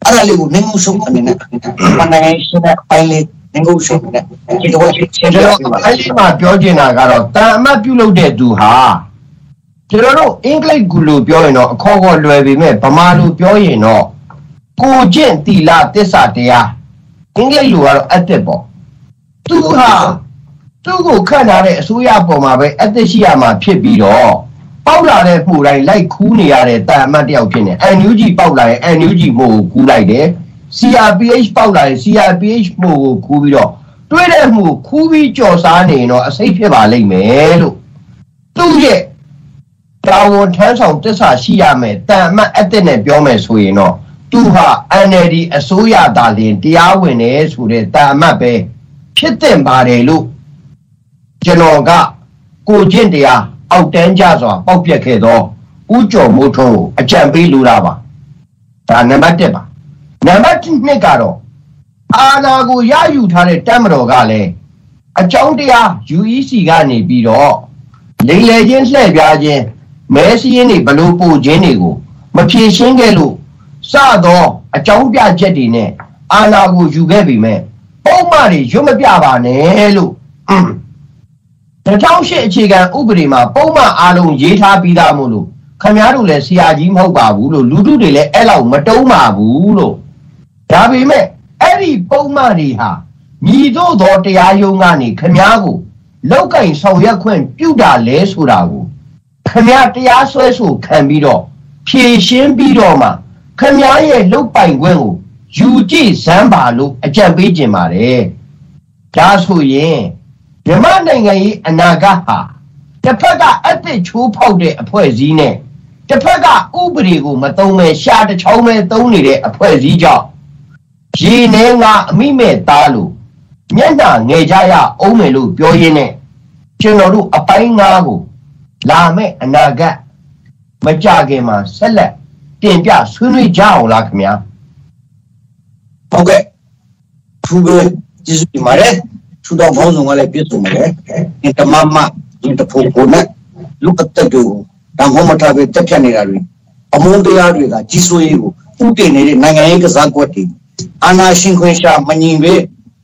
အဲ့ဒါလေးကိုနေမှုဆုံးအနေနဲ့မြန်မာနိုင်ငံရှင်တဲ့အပိုင်းလေးနေမှုဆုံးနဲ့ဒီတော့ရှင်းပြကျွန်ရတော်ပါအဲ့ဒီမှာပြောချင်တာကတော့တာအမတ်ပြုလုပ်တဲ့သူဟာကျွန်တော်တို့အင်္ဂလိပ်ကူလို့ပြောရင်တော့အခေါ်ခေါ်လွယ်ပေမဲ့ဗမာလိုပြောရင်တော့ ကိုကျင့်တီလာတစ္ဆာတရားအင်္ဂလိပ်လိုကတော့ ethic ပေါ့သူဟာသူ့ကိုခန့်ထားတဲ့အစိုးရပေါ်မှာပဲ ethic ရှိရမှာဖြစ်ပြီးတော့ပေါက်လာတဲ့မှုတိုင်းလိုက်ခူးနေရတဲ့တာအမတ်တယောက်ဖြစ်နေ NUG ပေါက်လာရင် NUG မှုကိုကူးလိုက်တယ် CRPH ပေါက်လာရင် CRPH မှုကိုကူးပြီးတော့တွေးတဲ့မှုခူးပြီးကြော်စားနေရင်တော့အစိတ်ဖြစ်ပါလိမ့်မယ်လို့သူ့ရဲ့တာဝန်ထမ်းဆောင်တစ္ဆာရှိရမယ်တန်အမတ်အသစ်နဲ့ပြောမယ်ဆိုရင်တော့ သူဟာ NLD အစိုးရသားလင်တရားဝင်တယ်ဆိုတဲ့တန်အမတ်ပဲဖြစ်တင်ပါတယ်လို့ကျွန်တော်ကကိုကျင့်တရားအောက်တန်းကြစွာပေါက်ပြက်ခဲ့သောဥကျော်မိုးထွန်းကိုအကြံပေးလိုတာပါဒါနံပါတ်1ပါနံပါတ်2ကတော့အာဏာကိုရယူထားတဲ့တပ်မတော်ကလည်းအကြောင်းတရား UEC ကနေပြီးတော့လိမ်လည်ခြင်းလှည့်ပြားခြင်းမဲစည်းရင်းတွေဘလို့ပို့ခြင်းတွေကိုမဖြေရှင်းခဲ့လို့ စသောအကြောင်းပြချက်တွေနဲ့အာဏာကိုယူခဲ့ပြီမဲ့ပုံမှန်တွေရွတ်မပြပါနဲ့လို့2008အခြေခံဥပဒေမှာပုံမှန်အားလုံးရေးထားပြီးသားမို့လို့ခမည်းတော်လည်းဆရာကြီးမဟုတ်ပါဘူးလို့လူထုတွေလည်းအဲ့လောက်မတုံးပါဘူးလို့ဒါပေမဲ့အဲ့ဒီပုံမှန်တွေဟာညီတို့သောတရားရုံးကနေခမည်းကိုလောက်ကင်ဆောင်ရွက်ခွင့်ပြုတာလဲဆိုတာကိုခမည်းတရားစွဲဆိုခံပြီးတော့ဖြေရှင်းပြီးတော့မှ ခမည်းရဲ့လုတ်ပိုင်ခွင့်ကိုယူကြည့်စမ်းပါလို့အကြံပေးခြင်းပါတယ်ဒါဆိုရင်မြမနိုင်ငံရေးအနာဂတ်ဟာတစ်ဖက်ကအသစ်ချိုးဖောက်တဲ့အဖွဲ့အစည်းနဲ့တစ်ဖက်ကဥပဒေကိုမသုံးမဲ့ရှာတစ်ချောင်းပဲသုံးနေတဲ့အဖွဲ့အစည်းကြောင့်ရေနေငါအမိမဲ့သားလို့မျက်နှာငယ်ကြရအောင်မယ်လို့ပြောရင်းနဲ့ကျွန်တော်တို့အပိုင်းငါးကိုလာမဲ့အနာဂတ်မကြခင်မှာဆက်လက် တင်ပြဆွေးနွေးကြအောင်လားခင်ဗျာဟုတ်ကဲ့သူပဲကျေးဇူးတင်ပါတယ်ထူတော်ဘောင်းဆောင်ကလည်းပြည့်စုံတယ်ဒီတမမဒီတဖို့ကိုနဲ့လူအသက်တို့တန်ဖိုးမထားပဲတက်ဖြတ်နေတာတွေအမုန်းတရားတွေကကြီးစိုးရေးကိုဥတည်နေတဲ့နိုင်ငံရေးကစားကွက်တွေအာဏာရှင်ခွင့်ရှာမငြိမ်ပဲ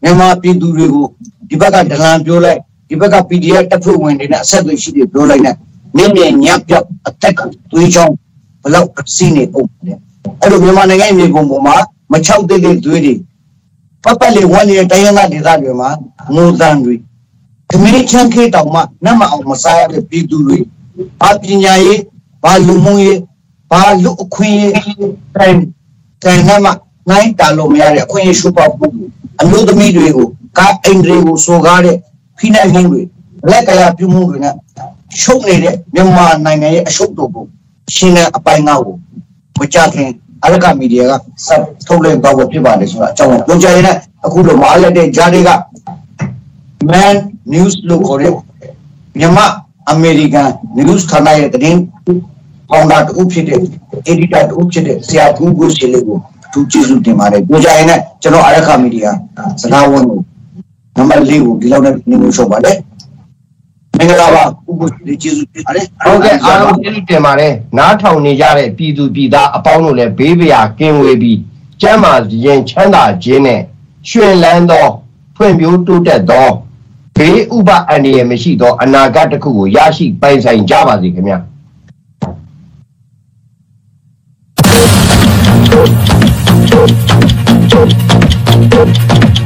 မြန်မာပြည်သူတွေကိုဒီဘက်ကဒလန်ပြောလိုက်ဒီဘက်က PDF တပ်ဖွဲ့ဝင်တွေနဲ့အဆက်အသွယ်ရှိတွေပြောလိုက်နဲ့နင်းမြညပြောက်အသက်ကသွေးချောင်း ဘလောက်စီးနေပုံလဲအဲ့လိုမြန်မာနိုင်ငံမြေပုံပေါ်မှာမချောက်တဲ့တဲ့သွေးတွေပတ်ပတ်လေးဝမ်းနေတဲ့တိုင်းရင်းသားဒေသတွေမှာငိုတန်တွေခမင်းချမ်းခေတောင်မှနတ်မအောင်မစားရတဲ့ပြည်သူတွေဘာပညာရေးဘာလူမှုရေးဘာလူအခွင့်အရေးတိုင်းတိုင်းနဲ့မှနိုင်တာလို့မရတဲ့အခွင့်အရေးရှုပ်ပေါက်မှုအမျိုးသမီးတွေကိုကားအိမ်တွေကိုဆိုကားတဲ့ဖိနှိုက်မှုတွေလက်ကရပြုမှုတွေနဲ့ရှုပ်နေတဲ့မြန်မာနိုင်ငံရဲ့အရှုပ်တို့ကို ရှင်းတဲ့အပိုင်းငါကိုမကြခင်အရကမီဒီယာကဆက်ထုတ်လွှင့်သွားဖို့ဖြစ်ပါတယ်ဆိုတာအကြောင်းကိုပြောကြရင်အခုလိုမအားလက်တဲ့ဂျာတွေက man news လို့ခေါ်တဲ့မြန်မာအမေရိကန် news ဌာနရဲ့သတင်းဖောင်ဒါတူဖြစ်တဲ့ editor တူဖြစ်တဲ့ဆရာကူကိုရှိလေးကိုသူကျေးဇူးတင်ပါတယ်ပြောကြရင်လည်းကျွန်တော်အရခမီဒီယာစကားဝန်ကိုနံပါတ်၄ကိုဒီလောက်နဲ့နေလို့ရှုပ်ပါတယ်မင်္ဂလာပါ ဥပ္ပဒေကျေးဇူးတင်ပါတယ်ဟုတ်ကဲ့အားလုံးကျေးဇူးတင်ပါတယ်နားထောင်နေကြတဲ့ပြည်သူပြည်သားအပေါင်းတို့လည်းဘေးပရာကင်းဝေးပြီးကျမ်းမာရင်ချမ်းသာခြင်းနဲ့ရှင်လန်းသောဖွံ့ဖြိုးတိုးတက်သောဘေးဥပအန္တရာယ်မရှိသောအနာဂတ်တစ်ခုကိုရရှိပိုင်ဆိုင်ကြပါစေခင်ဗျာ